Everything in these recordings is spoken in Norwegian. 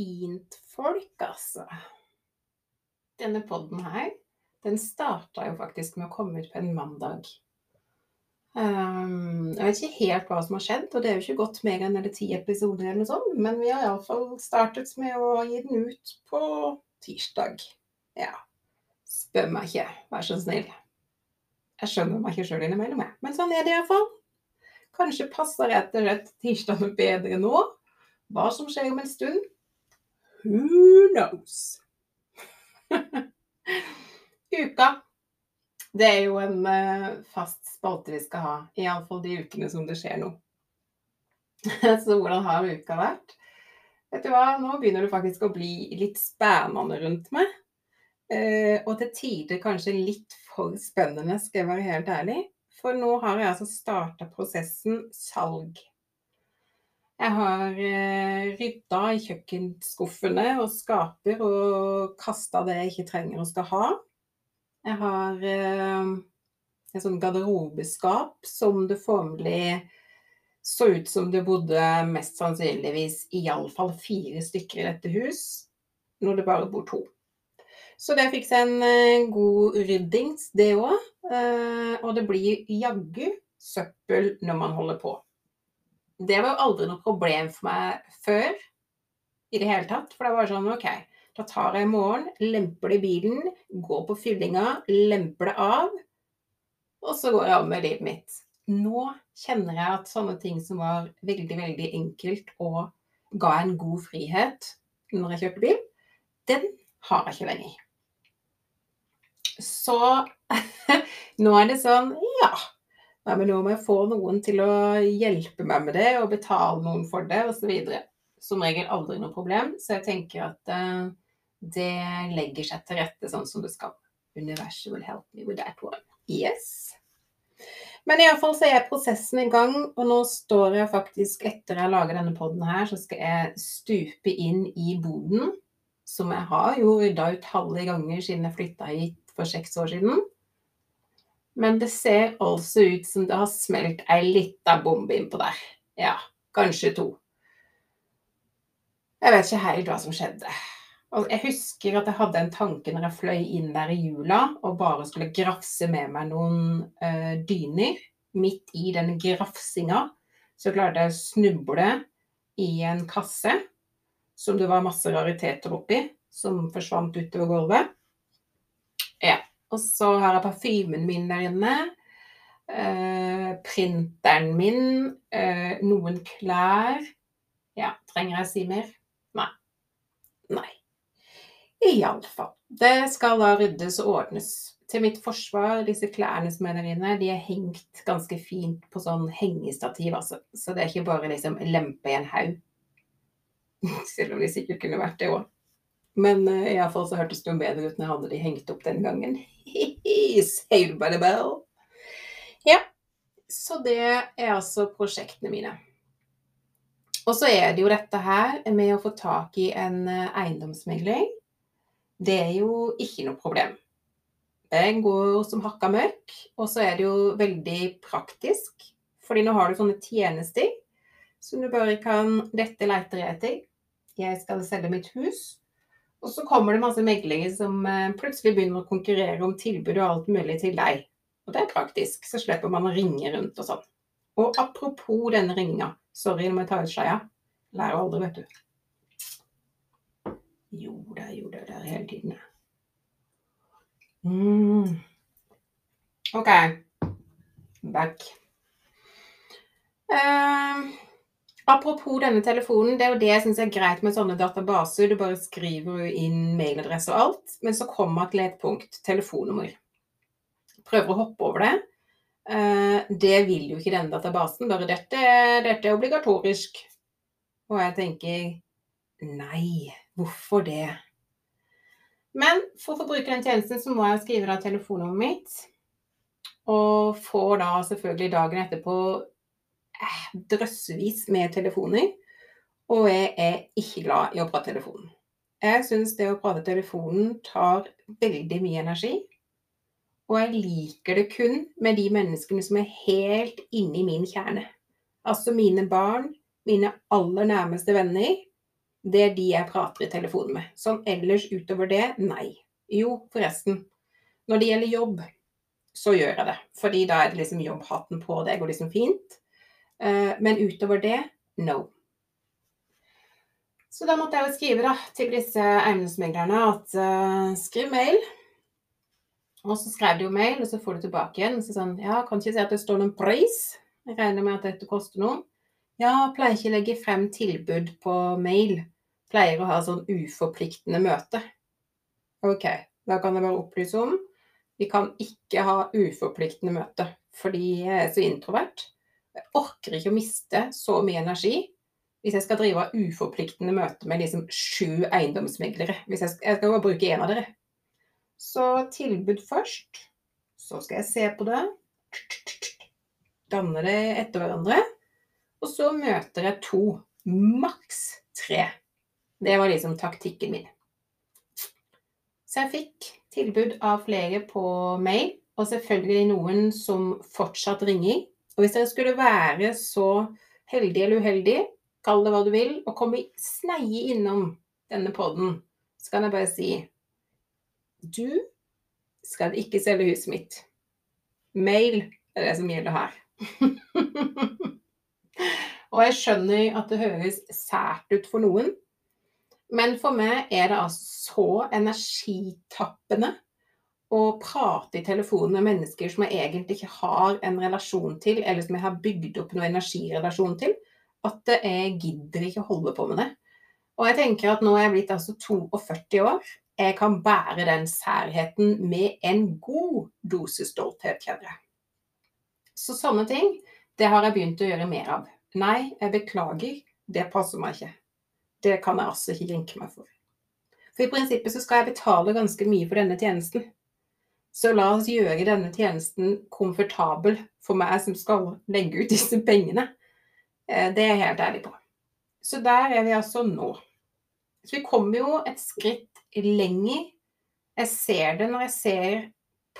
fint folk, altså. Denne podden her, den starta jo faktisk med å komme ut på en mandag. Um, jeg vet ikke helt hva som har skjedd, og det er jo ikke gått mer enn eller ti episoder eller noe sånt, men vi har iallfall startet med å gi den ut på tirsdag. Ja. Spør meg ikke, vær så snill. Jeg skjønner meg ikke sjøl innimellom, jeg. Men sånn er det iallfall. Kanskje passer rett og slett noe bedre nå. Hva som skjer om en stund, who knows? Uka. Det er jo en uh, fast spalte vi skal ha, iallfall de ukene som det skjer noe. Så hvordan har uka vært? Vet du hva, nå begynner det faktisk å bli litt spennende rundt meg. Uh, og til tider kanskje litt for spennende, skal jeg være helt ærlig. For nå har jeg altså starta prosessen salg. Jeg har eh, rydda i kjøkkenskuffene og skaper og kasta det jeg ikke trenger og skal ha. Jeg har eh, et sånt garderobeskap som det formelig så ut som det bodde mest sannsynligvis iallfall fire stykker i dette hus, når det bare bor to. Så det fikk seg en eh, god ryddings, det òg. Eh, og det blir jaggu søppel når man holder på. Det var jo aldri noe problem for meg før i det hele tatt. For det var sånn OK, da tar jeg i morgen, lemper det i bilen, går på fyllinga, lemper det av, og så går jeg av med livet mitt. Nå kjenner jeg at sånne ting som var veldig, veldig enkelt og ga en god frihet når jeg kjørte bil, den har jeg ikke lenger. Så nå er det sånn Ja, men nå må jeg få noen til å hjelpe meg med det, og betale noen for det, osv. Som regel aldri noe problem, så jeg tenker at uh, det legger seg til rette sånn som det skal. Universet will help me with that one. Yes. Men iallfall så er prosessen i gang, og nå står jeg faktisk, etter jeg lager denne poden her, så skal jeg stupe inn i boden, som jeg har jo rydda ut halve ganger siden jeg flytta hit for seks år siden. Men det ser altså ut som det har smelt ei lita bombe innpå der. Ja, kanskje to. Jeg vet ikke helt hva som skjedde. Og jeg husker at jeg hadde en tanke når jeg fløy inn der i jula og bare skulle grafse med meg noen uh, dyner. Midt i den grafsinga så klarte jeg å snuble i en kasse som det var masse rariteter oppi, som forsvant utover gulvet. Og så har jeg parfymen min der inne. Uh, printeren min. Uh, noen klær. Ja, trenger jeg si mer? Nei. Nei. Iallfall. Det skal da ryddes og ordnes. Til mitt forsvar, disse klærne som er der inne, de er hengt ganske fint på sånn hengestativ, altså. Så det er ikke bare liksom lempe i en haug. Selv om de sikkert kunne vært det òg. Men uh, iallfall så hørtes det jo bedre ut når jeg hadde de hengt opp den gangen. Saved by the bell. Ja, så det er altså prosjektene mine. Og så er det jo dette her med å få tak i en uh, eiendomsmegling det er jo ikke noe problem. Det går som hakka møkk, og så er det jo veldig praktisk. Fordi nå har du sånne tjenester som du bare kan Dette leter jeg etter. Jeg skal selge mitt hus. Og så kommer det masse meglinger som eh, plutselig begynner å konkurrere om tilbud og alt mulig til deg. Og det er praktisk, så slipper man å ringe rundt og sånn. Og apropos denne ringinga. Sorry, må jeg ta ut skeia. Lærer aldri, vet du. Jo da, jo da, der hele tiden. Mm. OK. Back. Uh, apropos denne telefonen, det er jo det jeg syns er greit med sånne databaser. Du bare skriver inn mailadresse og alt, men så kommer til et punkt telefonnummer. Prøver å hoppe over det. Uh, det vil jo ikke denne databasen. Bare dette, dette er obligatorisk. Og jeg tenker nei. Hvorfor det? Men for å få bruke den tjenesten, så må jeg skrive da telefonnummeret mitt. Og får da selvfølgelig dagen etterpå eh, drøssevis med telefoner. Og jeg er ikke glad i å prate telefonen. Jeg syns det å prate telefonen tar veldig mye energi. Og jeg liker det kun med de menneskene som er helt inni min kjerne. Altså mine barn, mine aller nærmeste venner Det er de jeg prater i telefonen med. Sånn ellers utover det, nei. Jo, forresten. Når det gjelder jobb, så gjør jeg det. Fordi da er det liksom jobbhatten på, det går liksom fint. Eh, men utover det, no. Så da måtte jeg jo skrive da, til disse eiendomsmeglerne at uh, skriv mail. Og så skrev de jo mail, og så får du tilbake igjen. Så sånn, ja, kan ikke si at det står noen pris. Jeg regner med at dette koster noe. Ja, pleier ikke å legge frem tilbud på mail. Pleier å ha sånn uforpliktende møte. Ok, da kan jeg bare opplyse om vi kan ikke ha uforpliktende møte. Fordi jeg er så introvert. Jeg orker ikke å miste så mye energi hvis jeg skal drive av uforpliktende møte med liksom sju eiendomsmeglere. Hvis jeg skal, jeg skal bare bruke én av dere. Så tilbud først. Så skal jeg se på det. Danne det etter hverandre. Og så møter jeg to. Maks tre. Det var liksom taktikken min. Så jeg fikk tilbud av flere på mail, og selvfølgelig noen som fortsatt ringer. Og hvis dere skulle være så heldig eller uheldig, kall det hva du vil, og komme sneie innom denne poden, så kan jeg bare si du skal ikke selge huset mitt. Mail er det som gjelder her. og jeg skjønner at det høres sært ut for noen, men for meg er det altså så energitappende å prate i telefonen med mennesker som jeg egentlig ikke har en relasjon til, eller som jeg har bygd opp noen energirelasjon til, at jeg gidder ikke å holde på med det. Og jeg tenker at nå er jeg blitt altså 42 år. Jeg kan bære den særheten med en god dose stolthet, kjenner jeg. Så sånne ting, det har jeg begynt å gjøre mer av. Nei, jeg beklager, det passer meg ikke. Det kan jeg altså ikke jenke meg for. For i prinsippet så skal jeg betale ganske mye for denne tjenesten. Så la oss gjøre denne tjenesten komfortabel for meg som skal legge ut disse pengene. Eh, det er jeg helt ærlig på. Så der er vi altså nå. Så vi kommer jo et skritt lenger. Jeg ser det når jeg ser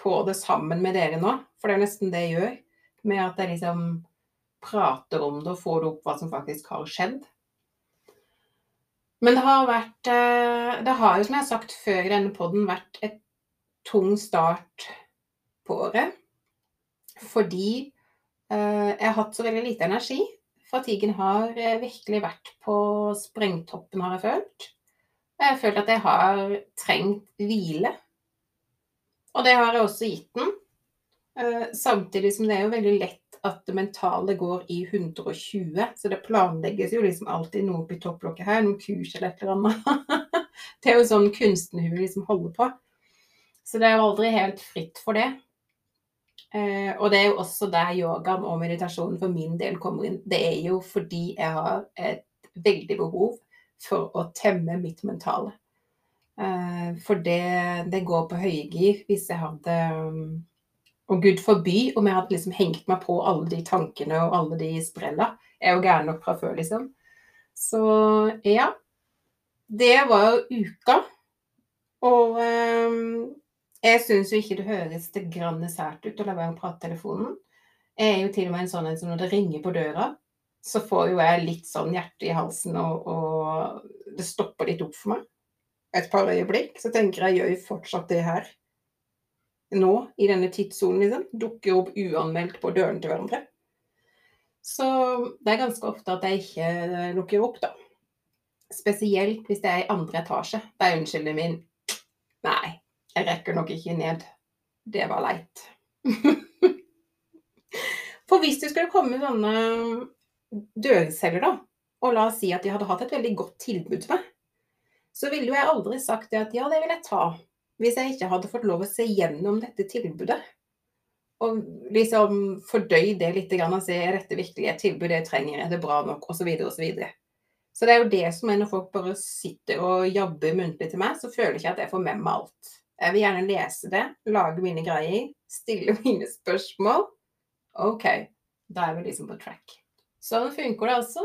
på det sammen med dere nå, for det er nesten det jeg gjør. Med at jeg liksom prater om det og får det opp hva som faktisk har skjedd. Men det har vært eh, Det har jo, som jeg har sagt før i denne poden, vært et tung start på året. Fordi eh, jeg har hatt så veldig lite energi. Fatiguen har eh, virkelig vært på sprengtoppen, har jeg følt. Jeg har følt at jeg har trengt hvile. Og det har jeg også gitt den. Samtidig som det er jo veldig lett at det mentale går i 120, så det planlegges jo liksom alltid noe oppi topplokket her, noen kurs eller et eller annet. det er jo sånn kunstnerhue liksom holder på. Så det er jo aldri helt fritt for det. Eh, og det er jo også der yogaen og meditasjonen for min del kommer inn. Det er jo fordi jeg har et veldig behov for å temme mitt mentale. Eh, for det, det går på høygir hvis jeg hadde og Gud forby om jeg hadde liksom hengt meg på alle de tankene og alle de sprella. Jeg er jo gæren nok fra før, liksom. Så ja. Det var jo uka. Og um, jeg syns jo ikke det høres det grann sært ut å la være å prate telefonen. Jeg er jo til og med en sånn en som når det ringer på døra, så får jo jeg litt sånn hjerte i halsen, og, og det stopper litt opp for meg. Et par øyeblikk. Så tenker jeg gjør jo fortsatt det her nå, i denne tidssonen, liksom, dukker opp uanmeldt på dørene til hverandre. Så det er ganske ofte at jeg ikke lukker opp, da. Spesielt hvis det er i andre etasje. Da er unnskyldningen min Nei, jeg rekker nok ikke ned. Det var leit. For hvis det skulle komme sånne dørselgere, da, og la oss si at de hadde hatt et veldig godt tilbud til meg, så ville jo jeg aldri sagt det at ja, det vil jeg ta hvis jeg ikke hadde fått lov å se gjennom dette tilbudet. Og liksom fordøy det litt og se er dette virkelig et tilbud jeg trenger, er det bra nok, osv. osv. Så, så det er jo det som er når folk bare sitter og jabber muntlig til meg, så føler jeg ikke at jeg får med meg alt. Jeg vil gjerne lese det, lage mine greier, stille mine spørsmål. OK, da er vi liksom på track. Sånn funker det altså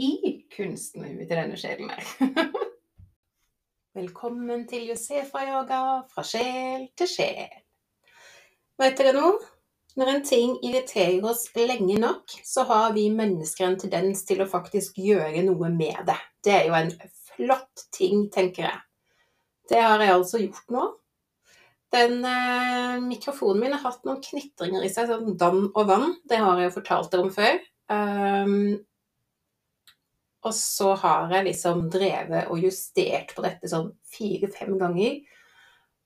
i kunstnerhuet til denne sjelen her. Velkommen til Josefa-yoga fra sjel til sjel. Vet dere noe? Når en ting irriterer oss lenge nok, så har vi mennesker en tendens til å faktisk gjøre noe med det. Det er jo en flott ting, tenker jeg. Det har jeg altså gjort nå. Den eh, mikrofonen min har hatt noen knitringer i seg, sånn dann og vann. Det har jeg jo fortalt dere om før. Um, og så har jeg liksom drevet og justert på dette sånn fire-fem ganger.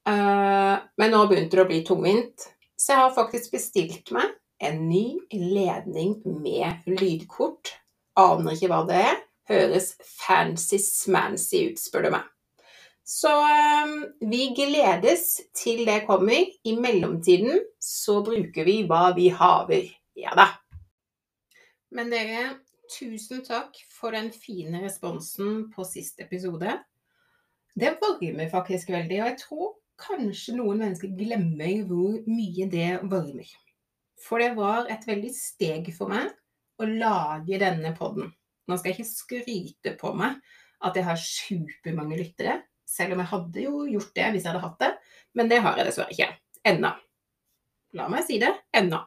Uh, men nå begynte det å bli tungvint, så jeg har faktisk bestilt meg en ny ledning med lydkort. Aner ikke hva det er. Høres fancy-smancy ut, spør du meg. Så um, vi gledes til det kommer. I mellomtiden så bruker vi hva vi haver. Ja da. Men dere, tusen takk for den fine responsen på siste episode. Det varmer faktisk veldig, og jeg tror kanskje noen mennesker glemmer hvor mye det varmer. For det var et veldig steg for meg å lage denne podden. Nå skal jeg ikke skryte på meg at jeg har supermange lyttere, selv om jeg hadde jo gjort det hvis jeg hadde hatt det. Men det har jeg dessverre ikke. Ennå. La meg si det ennå.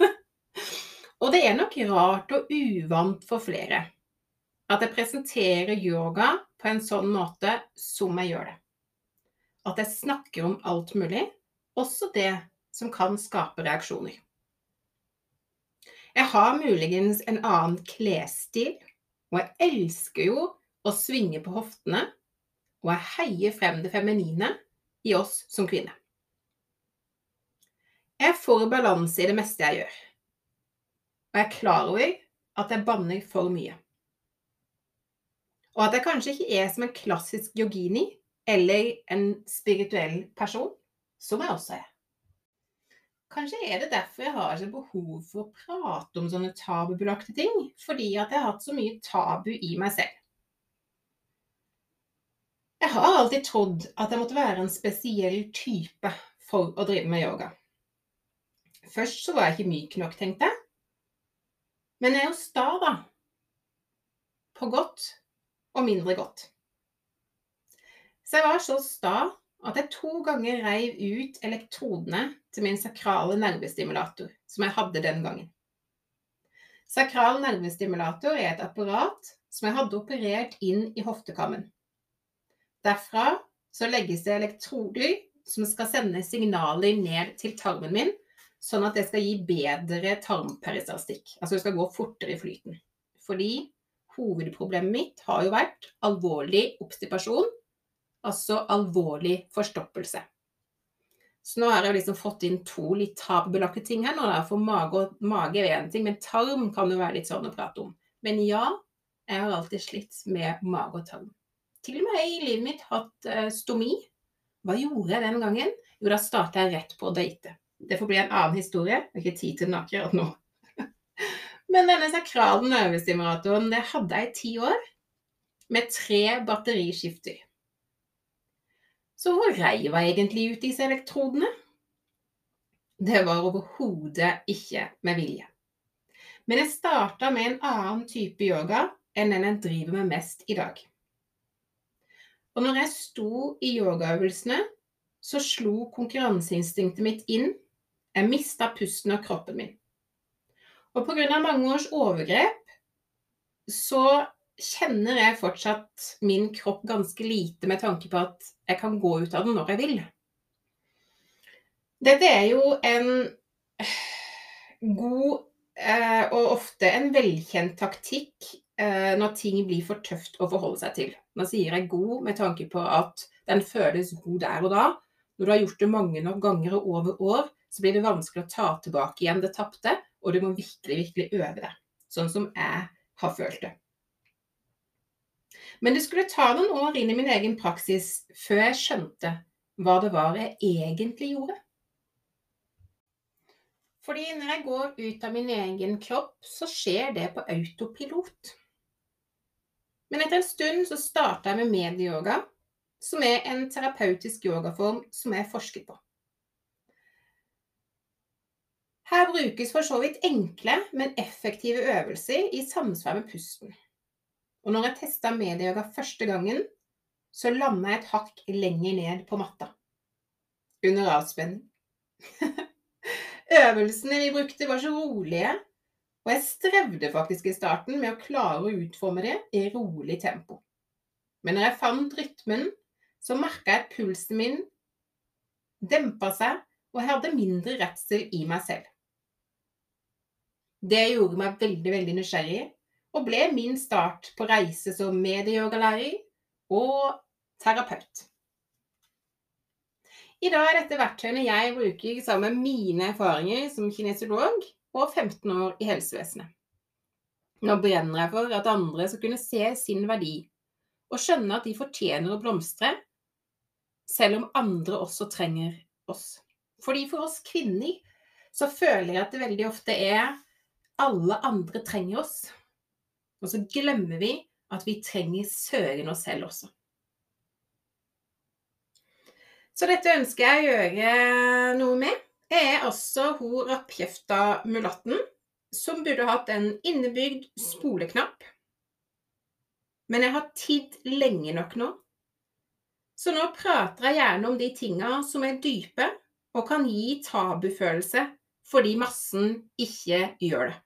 og det er nok rart og uvant for flere at jeg presenterer yoga på en sånn måte som jeg gjør det. At jeg snakker om alt mulig, også det som kan skape reaksjoner. Jeg har muligens en annen klesstil, og jeg elsker jo å svinge på hoftene og jeg heier frem det feminine i oss som kvinner. Jeg får balanse i det meste jeg gjør, og jeg er klar over at jeg banner for mye. Og at jeg kanskje ikke er som en klassisk yogini eller en spirituell person, som jeg også er. Kanskje er det derfor jeg har så behov for å prate om sånne tabubelagte ting, fordi at jeg har hatt så mye tabu i meg selv. Jeg har alltid trodd at jeg måtte være en spesiell type for å drive med yoga. Først så var jeg ikke myk nok, tenkte jeg. Men jeg er jo sta, da. På godt og mindre godt. Så jeg var så sta at jeg to ganger reiv ut elektrodene til min sakrale nervestimulator, som jeg hadde den gangen. Sakral nervestimulator er et apparat som jeg hadde operert inn i hoftekammen. Derfra så legges det elektroder som skal sende signaler ned til tarmen min, sånn at det skal gi bedre tarmperistaltikk. Altså det skal gå fortere i flyten. Fordi hovedproblemet mitt har jo vært alvorlig obstipasjon, altså alvorlig forstoppelse. Så nå har jeg liksom fått inn to litt tabubelagte ting her. nå For mage, og, mage er én ting, men tarm kan jo være litt sånn å prate om. Men ja, jeg har alltid slitt med mage og tarm til og med i livet mitt hatt uh, stomi. Hva gjorde jeg den gangen? Jo, da starta jeg rett på å date. Det får bli en annen historie. Det er ikke tid til den akkurat nå. Men denne sakrale nervestimulatoren det hadde jeg i ti år, med tre batteriskifter. Så hvor reiv jeg egentlig ut disse elektrodene? Det var overhodet ikke med vilje. Men jeg starta med en annen type yoga enn den jeg driver med mest i dag. Og når jeg sto i yogaøvelsene, så slo konkurranseinstinktet mitt inn. Jeg mista pusten av kroppen min. Og pga. mange års overgrep så kjenner jeg fortsatt min kropp ganske lite med tanke på at jeg kan gå ut av den når jeg vil. Dette er jo en god eh, og ofte en velkjent taktikk når ting blir for tøft å forholde seg til. Nå sier jeg god med tanke på at den føles god der og da. Når du har gjort det mange nok ganger og over år, så blir det vanskelig å ta tilbake igjen det tapte, og du må virkelig, virkelig øve det. Sånn som jeg har følt det. Men det skulle ta noen år inn i min egen praksis før jeg skjønte hva det var jeg egentlig gjorde. Fordi når jeg går ut av min egen kropp, så skjer det på autopilot. Men etter en stund så starta jeg med medieyoga, som er en terapeutisk yogaform som jeg forsker på. Her brukes for så vidt enkle, men effektive øvelser i samsvar med pusten. Og når jeg testa medieyoga første gangen, så landa jeg et hakk lenger ned på matta. Under avspenning. Øvelsene vi brukte, var så rolige og jeg strevde faktisk i starten med å klare å utforme det i rolig tempo. Men når jeg fant rytmen, så merka jeg at pulsen min dempa seg, og jeg hadde mindre redsel i meg selv. Det gjorde meg veldig, veldig nysgjerrig, og ble min start på reise som medieyogalærer og terapeut. I dag er dette verktøyene jeg bruker sammen med mine erfaringer som kinesiolog og 15 år i helsevesenet. Nå brenner jeg for at andre skal kunne se sin verdi og skjønne at de fortjener å blomstre, selv om andre også trenger oss. Fordi for oss kvinner så føler jeg at det veldig ofte er alle andre trenger oss. Og så glemmer vi at vi trenger søren oss selv også. Så dette ønsker jeg å gjøre noe med. Jeg er også hun rappkjefta mulatten som burde hatt en innebygd spoleknapp. Men jeg har tidd lenge nok nå. Så nå prater jeg gjerne om de tinga som er dype og kan gi tabufølelse fordi massen ikke gjør det.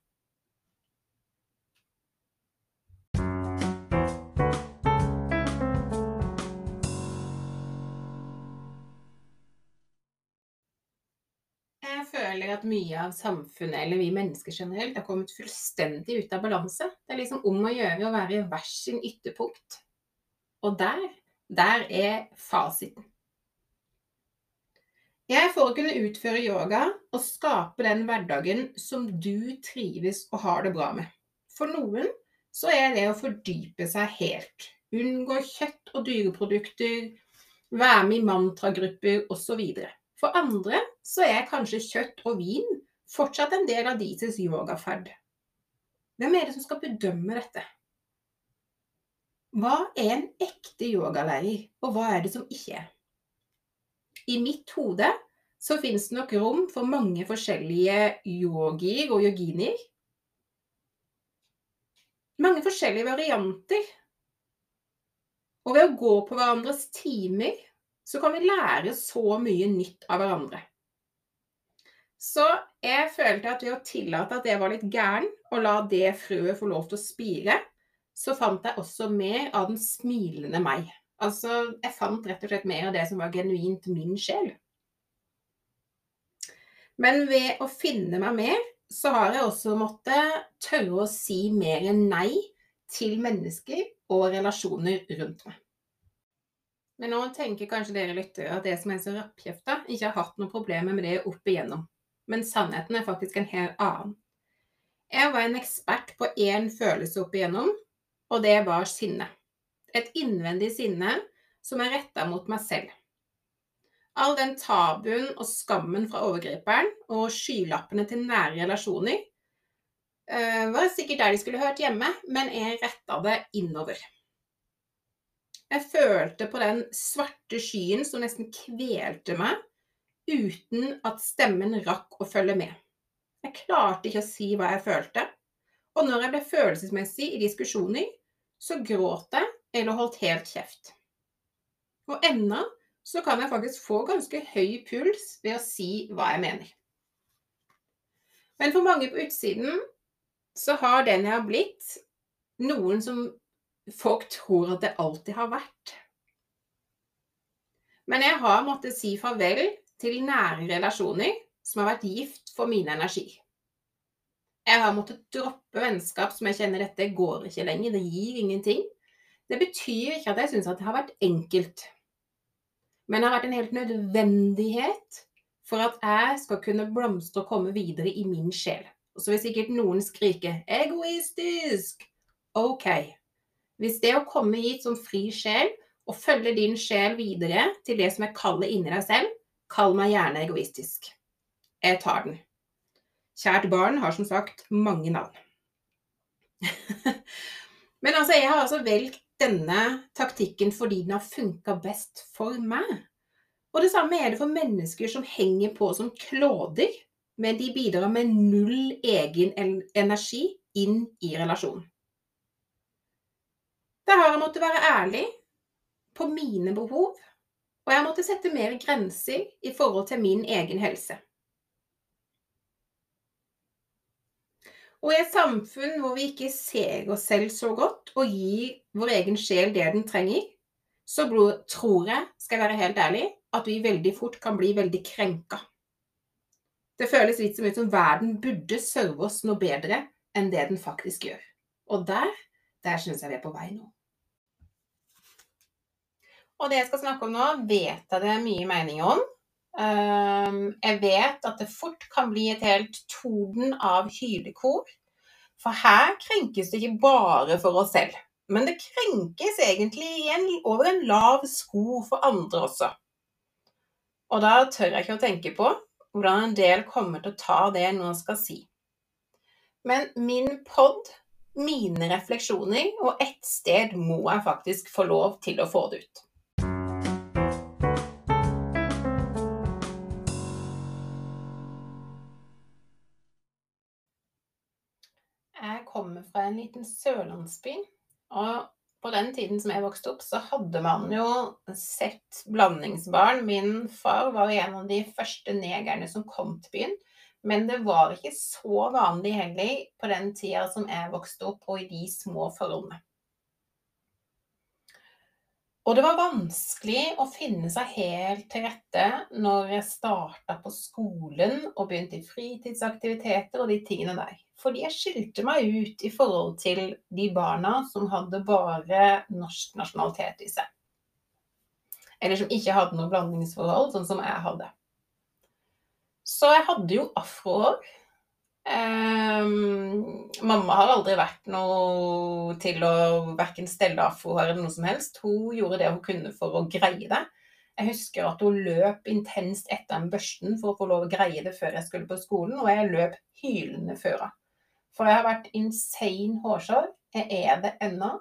At mye av samfunnet, eller vi mennesker generelt, har kommet fullstendig ut av balanse. Det er liksom om å gjøre å være i hver sin ytterpunkt. Og der, der er fasiten. Jeg for å kunne utføre yoga og skape den hverdagen som du trives og har det bra med. For noen så er det å fordype seg helt. Unngå kjøtt og dyreprodukter, være med i mantragrupper osv. For andre så er kanskje kjøtt og vin fortsatt en del av deres yogaferd. Hvem er det som skal bedømme dette? Hva er en ekte yogalærer, og hva er det som ikke er? I mitt hode så finnes det nok rom for mange forskjellige yogier og yoginier. Mange forskjellige varianter. Og ved å gå på hverandres timer så kan vi lære så mye nytt av hverandre. Så jeg følte at ved å tillate at jeg var litt gæren, og la det frøet få lov til å spire, så fant jeg også mer av den smilende meg. Altså, jeg fant rett og slett mer av det som var genuint min sjel. Men ved å finne meg mer, så har jeg også måttet tørre å si mer nei til mennesker og relasjoner rundt meg. Men nå tenker kanskje dere lyttere at det som er så rappkjefta, ikke har hatt noen problemer med det opp igjennom. Men sannheten er faktisk en helt annen. Jeg var en ekspert på én følelse opp igjennom, og det var sinne. Et innvendig sinne som er retta mot meg selv. All den tabuen og skammen fra overgriperen og skylappene til nære relasjoner uh, var sikkert der de skulle hørt hjemme, men jeg retta det innover. Jeg følte på den svarte skyen som nesten kvelte meg, uten at stemmen rakk å følge med. Jeg klarte ikke å si hva jeg følte, og når jeg ble følelsesmessig i diskusjoner, så gråt jeg eller holdt helt kjeft. Og ennå så kan jeg faktisk få ganske høy puls ved å si hva jeg mener. Men for mange på utsiden så har den jeg har blitt, noen som folk tror at det alltid har vært. Men jeg har måttet si farvel til nære relasjoner som har vært gift for min energi. Jeg har måttet droppe vennskap som jeg kjenner dette går ikke lenger, det gir ingenting. Det betyr ikke at jeg syns at det har vært enkelt, men det har vært en helt nødvendighet for at jeg skal kunne blomstre og komme videre i min sjel. Og så vil sikkert noen skrike 'egoistisk'. OK, hvis det å komme hit som fri sjel og følge din sjel videre til det som er kallet inni deg selv, kall meg gjerne egoistisk. Jeg tar den. Kjært barn har som sagt mange navn. Men altså, jeg har altså valgt denne taktikken fordi den har funka best for meg. Og det samme er det for mennesker som henger på som klåder, men de bidrar med null egen energi inn i relasjonen. Der har jeg måttet være ærlig på mine behov, og jeg har måttet sette mer grenser i forhold til min egen helse. Og i et samfunn hvor vi ikke ser oss selv så godt og gir vår egen sjel det den trenger, så tror jeg, skal jeg være helt ærlig, at vi veldig fort kan bli veldig krenka. Det føles litt som ut som verden burde serve oss noe bedre enn det den faktisk gjør. Og der, der syns jeg vi er på vei nå. Og det jeg skal snakke om nå, vet jeg det er mye mening om. Ehm, jeg vet at det fort kan bli et helt torden av hylekor. For her krenkes det ikke bare for oss selv, men det krenkes egentlig igjen over en lav sko for andre også. Og da tør jeg ikke å tenke på hvordan en del kommer til å ta det jeg nå skal si. Men min pod, mine refleksjoner, og ett sted må jeg faktisk få lov til å få det ut. Jeg kommer fra en liten sørlandsby, og på den tiden som jeg vokste opp, så hadde man jo sett blandingsbarn. Min far var en av de første negerne som kom til byen. Men det var ikke så vanlig heller på den tida som jeg vokste opp, og i de små forholdene. Og det var vanskelig å finne seg helt til rette når jeg starta på skolen og begynte i fritidsaktiviteter og de tingene der. Fordi jeg skilte meg ut i forhold til de barna som hadde bare norsk nasjonalitet i seg. Eller som ikke hadde noe blandingsforhold, sånn som jeg hadde. Så jeg hadde jo afrohår. Um, mamma har aldri vært noe til å verken stelle afrohår eller noe som helst. Hun gjorde det hun kunne for å greie det. Jeg husker at hun løp intenst etter en børsten for å få lov å greie det før jeg skulle på skolen, og jeg løp hylende før henne. For jeg har vært insane hårsår. Jeg er det ennå.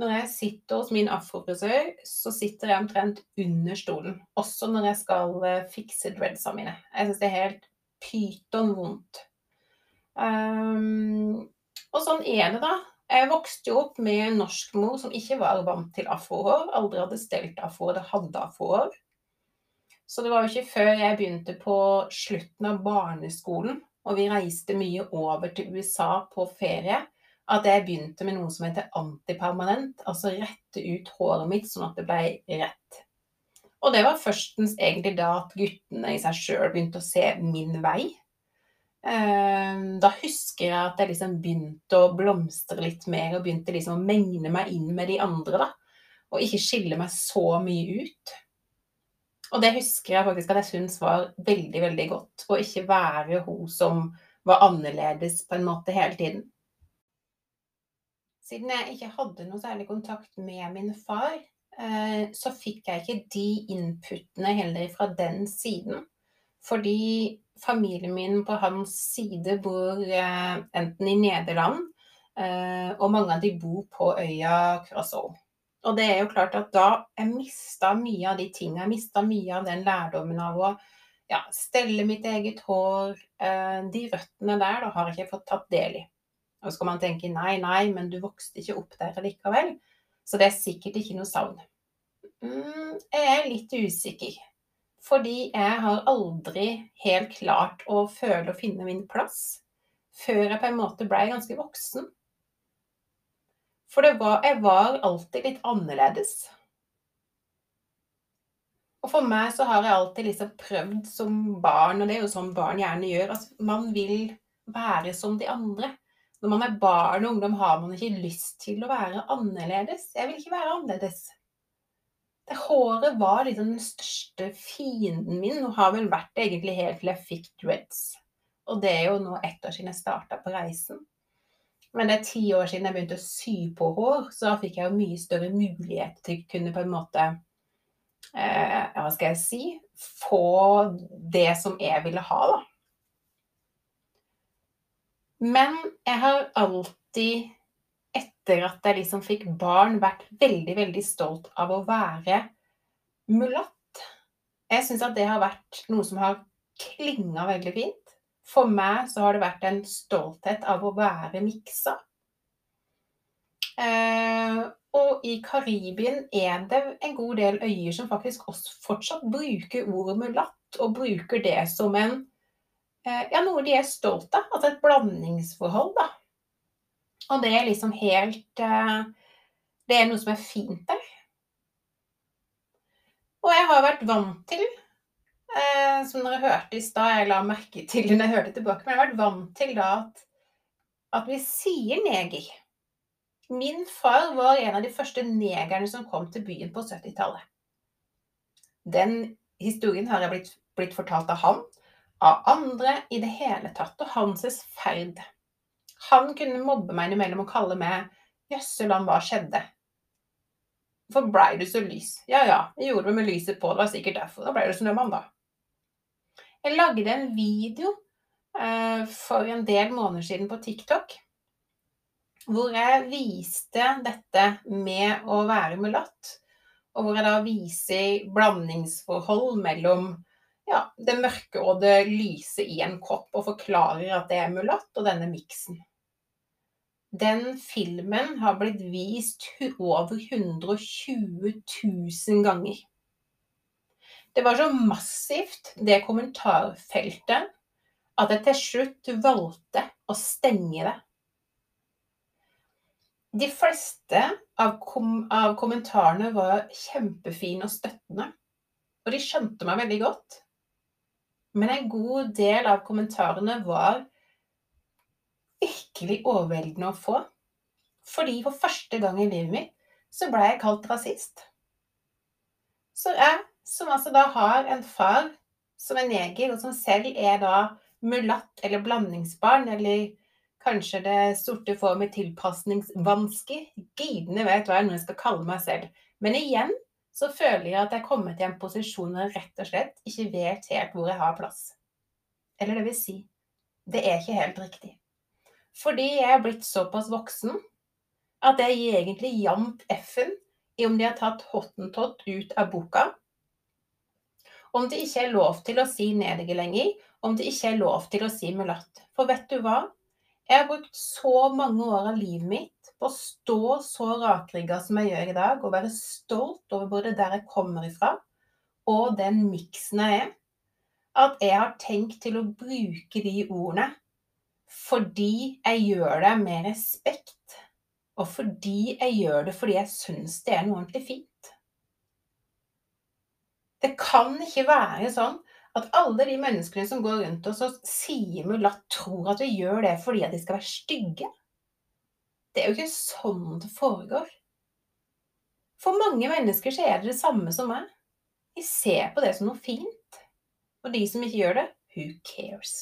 Når jeg sitter hos min afrofrisør, så sitter jeg omtrent under stolen. Også når jeg skal eh, fikse dreadsa mine. Jeg syns det er helt pyton vondt. Um, og sånn er det, da. Jeg vokste jo opp med en norskmor som ikke var vant til afrohår. Aldri hadde stelt afrohår, det hadde afrohår. Så det var jo ikke før jeg begynte på slutten av barneskolen og vi reiste mye over til USA på ferie, at jeg begynte med noe som heter antipermanent, altså rette ut håret mitt sånn at det ble rett. Og det var førstens egentlig da at guttene i seg sjøl begynte å se min vei. Ehm, da husker jeg at jeg liksom begynte å blomstre litt mer, og begynte liksom å megne meg inn med de andre, da. Og ikke skille meg så mye ut. Og det husker jeg faktisk at jeg syntes var veldig, veldig godt. Å ikke være hun som var annerledes på en måte hele tiden. Siden jeg ikke hadde noe særlig kontakt med min far, eh, så fikk jeg ikke de inputene heller fra den siden. Fordi familien min på hans side bor eh, enten i Nederland, eh, og mange av de bor på øya Curaçao. Og det er jo klart at da jeg mista mye av de tingene. Jeg mista mye av den lærdommen av å ja, stelle mitt eget hår. De røttene der da har jeg ikke fått tatt del i. Og så kan man tenke nei, nei, men du vokste ikke opp der likevel. Så det er sikkert ikke noe savn. Mm, jeg er litt usikker. Fordi jeg har aldri helt klart å føle og finne min plass før jeg på en måte blei ganske voksen. For var, jeg var alltid litt annerledes. Og for meg så har jeg alltid liksom prøvd som barn, og det er jo sånn barn gjerne gjør, at man vil være som de andre. Når man er barn og ungdom, har man ikke lyst til å være annerledes. Jeg vil ikke være annerledes. Det håret var liksom den største fienden min, og har vel vært det egentlig helt til jeg fikk dreads. Og det er jo nå ett år siden jeg starta på reisen. Men det er ti år siden jeg begynte å sy på hår, så da fikk jeg jo mye større mulighet til å kunne på en måte eh, Hva skal jeg si Få det som jeg ville ha, da. Men jeg har alltid, etter at jeg liksom fikk barn, vært veldig, veldig stolt av å være mulatt. Jeg syns at det har vært noe som har klinga veldig fint. For meg så har det vært en stolthet av å være miksa. Eh, og i Karibien er det en god del øyer som faktisk også fortsatt bruker ordet mulatt, og bruker det som en ja, noe de er stolt av. Altså et blandingsforhold, da. Og det er liksom helt eh, Det er noe som er fint der. Og jeg har vært vant til, eh, som dere hørte i stad, jeg la merke til når jeg hørte tilbake, men jeg har vært vant til da at, at vi sier neger. Min far var en av de første negerne som kom til byen på 70-tallet. Den historien har jeg blitt, blitt fortalt av han, av andre i det hele tatt, og hans ferd. Han kunne mobbe meg innimellom og kalle meg 'Jøsseland, hva skjedde?' For blei du så lys? Ja ja, jeg gjorde det med lyset på, det var sikkert derfor. Da blei så snømann, da. Jeg lagde en video eh, for en del måneder siden på TikTok hvor jeg viste dette med å være mulatt. Og hvor jeg da viser blandingsforhold mellom ja, det mørke og det lyse i en kopp, og forklarer at det er mulatt, og denne miksen. Den filmen har blitt vist over 120 000 ganger. Det var så massivt, det kommentarfeltet, at jeg til slutt valgte å stenge det. De fleste av, kom av kommentarene var kjempefine og støttende, og de skjønte meg veldig godt. Men en god del av kommentarene var virkelig overveldende å få. Fordi for første gang i livet mitt så ble jeg kalt rasist. Så jeg, som altså da har en far som er neger, og som selv er da mulatt eller blandingsbarn, eller kanskje det sorte får med tilpasningsvansker Gidene vet hva jeg nå skal kalle meg selv. Men igjen så føler jeg at jeg er kommet i en posisjon hvor jeg rett og slett ikke vet helt hvor jeg har plass. Eller det vil si, det er ikke helt riktig. Fordi jeg er blitt såpass voksen at jeg gir egentlig jevnt f-en i om de har tatt Hottentott ut av boka, om det ikke er lov til å si nediger lenger, om det ikke er lov til å si mulatt. For vet du hva? Jeg har brukt så mange år av livet mitt å stå så rakrygga som jeg gjør i dag, og være stolt over både der jeg kommer ifra, og den miksen jeg er, at jeg har tenkt til å bruke de ordene fordi jeg gjør det med respekt, og fordi jeg gjør det fordi jeg syns det er noe ordentlig fint. Det kan ikke være sånn at alle de menneskene som går rundt oss og sier mulatt, tror at vi gjør det fordi at de skal være stygge. Det er jo ikke sånn det foregår. For mange mennesker så er det det samme som meg. De ser på det som noe fint. Og de som ikke gjør det, who cares?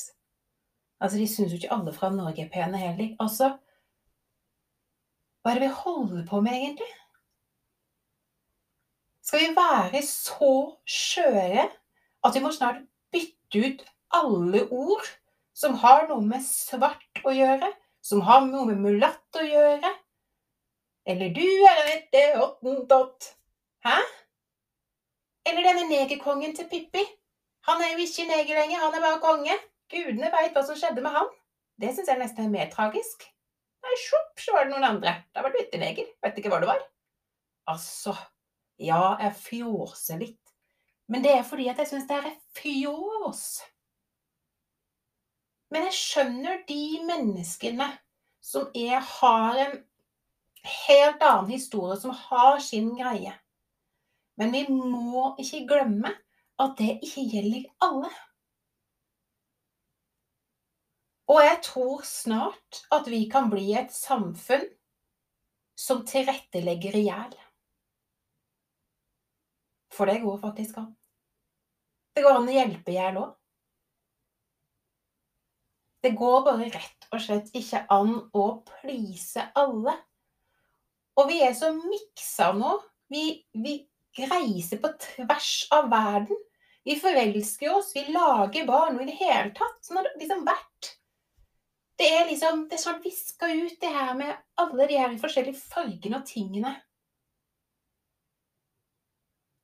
Altså, de syns jo ikke alle fra Norge er pene heller. Altså, hva er det vi holder på med, egentlig? Skal vi være så skjøre at vi må snart bytte ut alle ord som har noe med svart å gjøre, som har noe med mulatt å gjøre? Eller du er en ette hottentott. Hæ? Eller denne negerkongen til Pippi. Han er jo ikke neger lenger, han er bare konge. Gudene veit hva som skjedde med han. Det syns jeg nesten er mer tragisk. Nei, sjopp, så var det noen andre. Da var du ikke neger. Vet ikke hva det var. Altså, ja, jeg fjåser litt. Men det er fordi at jeg syns det er fjås. Men jeg skjønner de menneskene som er, har en helt annen historie, som har sin greie. Men vi må ikke glemme at det ikke gjelder alle. Og jeg tror snart at vi kan bli et samfunn som tilrettelegger i hjel. For det går faktisk an. Det går an å hjelpe i hjel òg. Det går bare rett og slett ikke an å please alle. Og vi er så miksa nå. Vi, vi reiser på tvers av verden. Vi forelsker oss, vi lager barn og i det hele tatt. Sånn har det liksom vært det er liksom Det er sånn viska ut, det her med alle de her forskjellige fargene og tingene.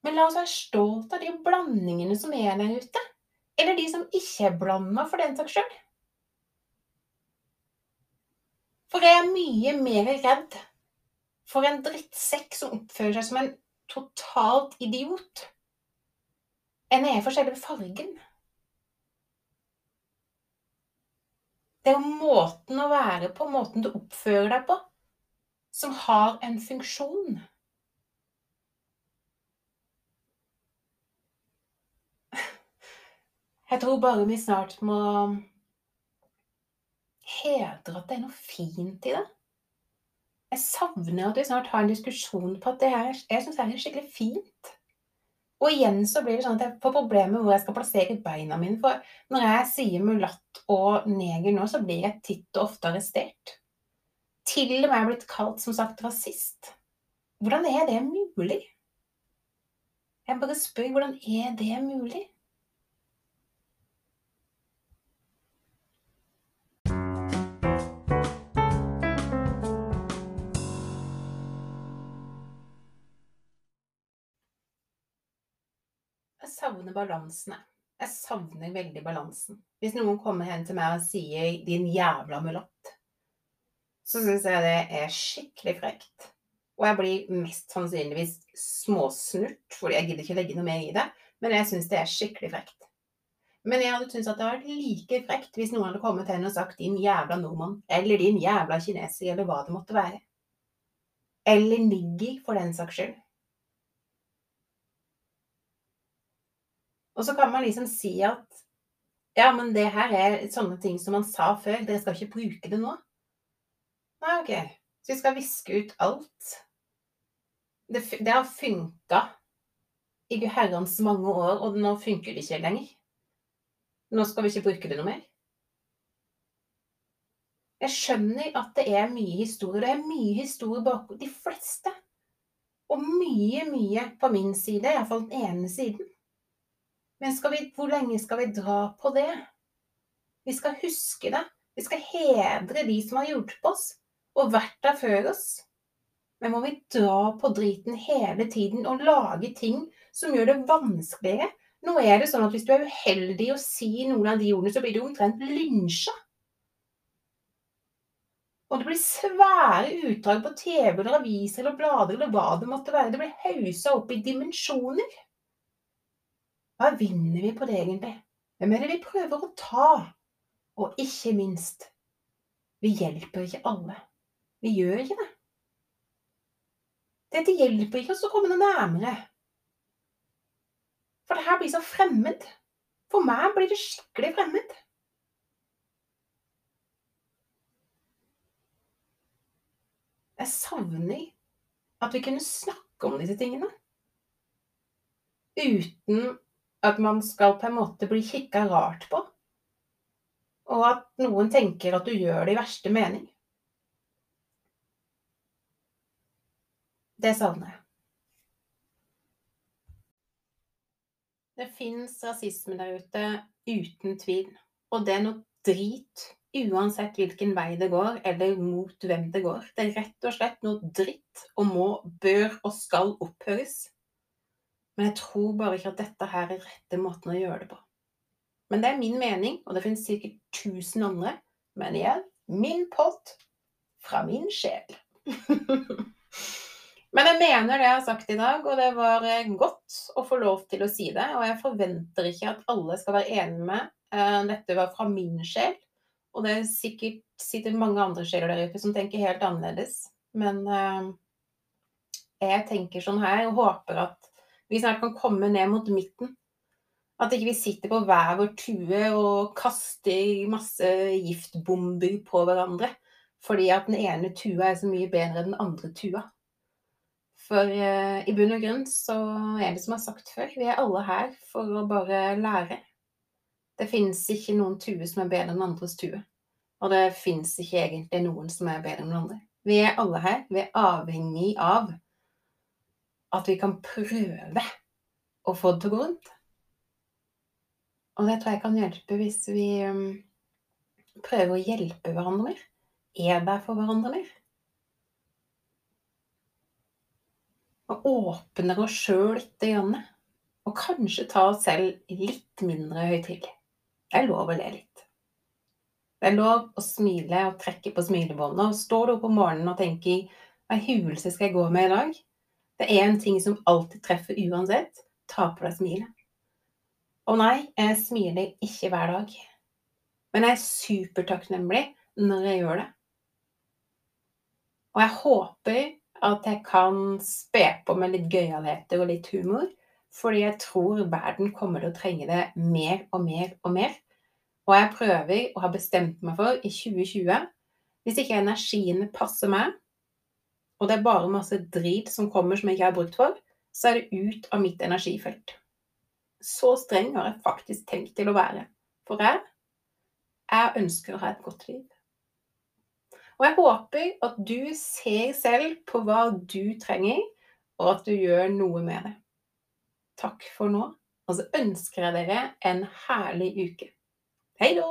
Men la oss være stolt av de blandingene som er der ute. Eller de som ikke er blanda, for den saks skyld. For jeg er mye mer redd for en drittsekk som oppfører seg som en totalt idiot, enn jeg er for selve fargen. Det er jo måten å være på, måten du oppfører deg på, som har en funksjon. Jeg tror bare vi snart må hedre at det er noe fint i det. Jeg savner at vi snart har en diskusjon på at det her jeg synes det er skikkelig fint. Og igjen så blir det sånn at jeg får problemer hvor jeg skal plassere beina mine. For når jeg sier mulatt og neger nå, så blir jeg titt og ofte arrestert. Til og med blitt kalt, som sagt, rasist. Hvordan er det mulig? Jeg bare spør hvordan er det mulig? Savner balansene. Jeg savner veldig balansen. Hvis noen kommer hen til meg og sier 'din jævla mulatt', så syns jeg det er skikkelig frekt. Og jeg blir mest sannsynligvis småsnurt, fordi jeg gidder ikke legge noe mer i det. Men jeg syns det er skikkelig frekt. Men jeg hadde syntes at det hadde vært like frekt hvis noen hadde kommet hen og sagt 'din jævla nordmann', eller 'din jævla kineser', eller hva det måtte være. Eller niggi, for den saks skyld. Og så kan man liksom si at ja, men det her er sånne ting som man sa før, dere skal ikke bruke det nå. Nei, ok. Så vi skal viske ut alt. Det, det har funka i herrens mange år, og nå funker det ikke lenger. Nå skal vi ikke bruke det noe mer. Jeg skjønner at det er mye historie. Det er mye historie bak de fleste. Og mye, mye på min side, iallfall den ene siden. Men vi, hvor lenge skal vi dra på det? Vi skal huske det. Vi skal hedre de som har hjulpet oss og vært der før oss. Men må vi dra på driten hele tiden og lage ting som gjør det vanskeligere? Nå er det sånn at hvis du er uheldig å si noen av de ordene, så blir du omtrent lynsja. Og det blir svære utdrag på TV eller aviser eller blader eller hva det måtte være. Det blir hausa opp i dimensjoner. Hva vinner vi på det egentlig? Hvem er det vi prøver å ta? Og ikke minst, vi hjelper ikke alle. Vi gjør ikke det. Dette hjelper ikke oss å komme noe nærmere. For det her blir så fremmed. For meg blir det skikkelig fremmed. Jeg savner at vi kunne snakke om disse tingene uten at man skal på en måte bli kikka rart på. Og at noen tenker at du gjør det i verste mening. Det savner jeg. Det fins rasisme der ute uten tvil. Og det er noe drit uansett hvilken vei det går, eller mot hvem det går. Det er rett og slett noe dritt og må, bør og skal opphøres. Men jeg tror bare ikke at dette her er rette måten å gjøre det på. Men det er min mening, og det finnes sikkert tusen andre. Men igjen, min pott fra min sjel. Men jeg mener det jeg har sagt i dag, og det var eh, godt å få lov til å si det. Og jeg forventer ikke at alle skal være enige med uh, dette var fra min sjel. Og det er sikkert sitter mange andre sjeler der ute som tenker helt annerledes. Men uh, jeg tenker sånn her og håper at vi snart kan komme ned mot midten. At ikke vi sitter på hver vår tue og kaster masse giftbomber på hverandre. Fordi at den ene tua er så mye bedre enn den andre tua. For eh, i bunn og grunn så er det som jeg har sagt før, vi er alle her for å bare lære. Det finnes ikke noen tue som er bedre enn andres tue. Og det finnes ikke egentlig noen som er bedre enn andre. Vi er alle her. Vi er avhengig av at vi kan prøve å få det til å gå rundt. Og det tror jeg kan hjelpe hvis vi um, prøver å hjelpe hverandre mer. Er der for hverandre mer. Og åpner oss sjøl lite. Og kanskje ta oss selv litt mindre høytidelig. Det er lov å le litt. Det er lov å smile og trekke på smilebåndet. Og står du opp om morgenen og tenker hva huleste skal jeg gå med i dag? Det er en ting som alltid treffer uansett. Ta på deg smilet. Og nei, jeg smiler ikke hver dag. Men jeg er supertakknemlig når jeg gjør det. Og jeg håper at jeg kan spe på med litt gøyaligheter og litt humor. Fordi jeg tror verden kommer til å trenge det mer og mer og mer. Og jeg prøver og har bestemt meg for i 2020 Hvis ikke energiene passer meg, og det er bare masse drit som kommer som jeg ikke har brukt for, så er det ut av mitt energifelt. Så streng har jeg faktisk tenkt til å være. For jeg, jeg ønsker å ha et godt liv. Og jeg håper at du ser selv på hva du trenger, og at du gjør noe med det. Takk for nå, og så ønsker jeg dere en herlig uke. Hei da!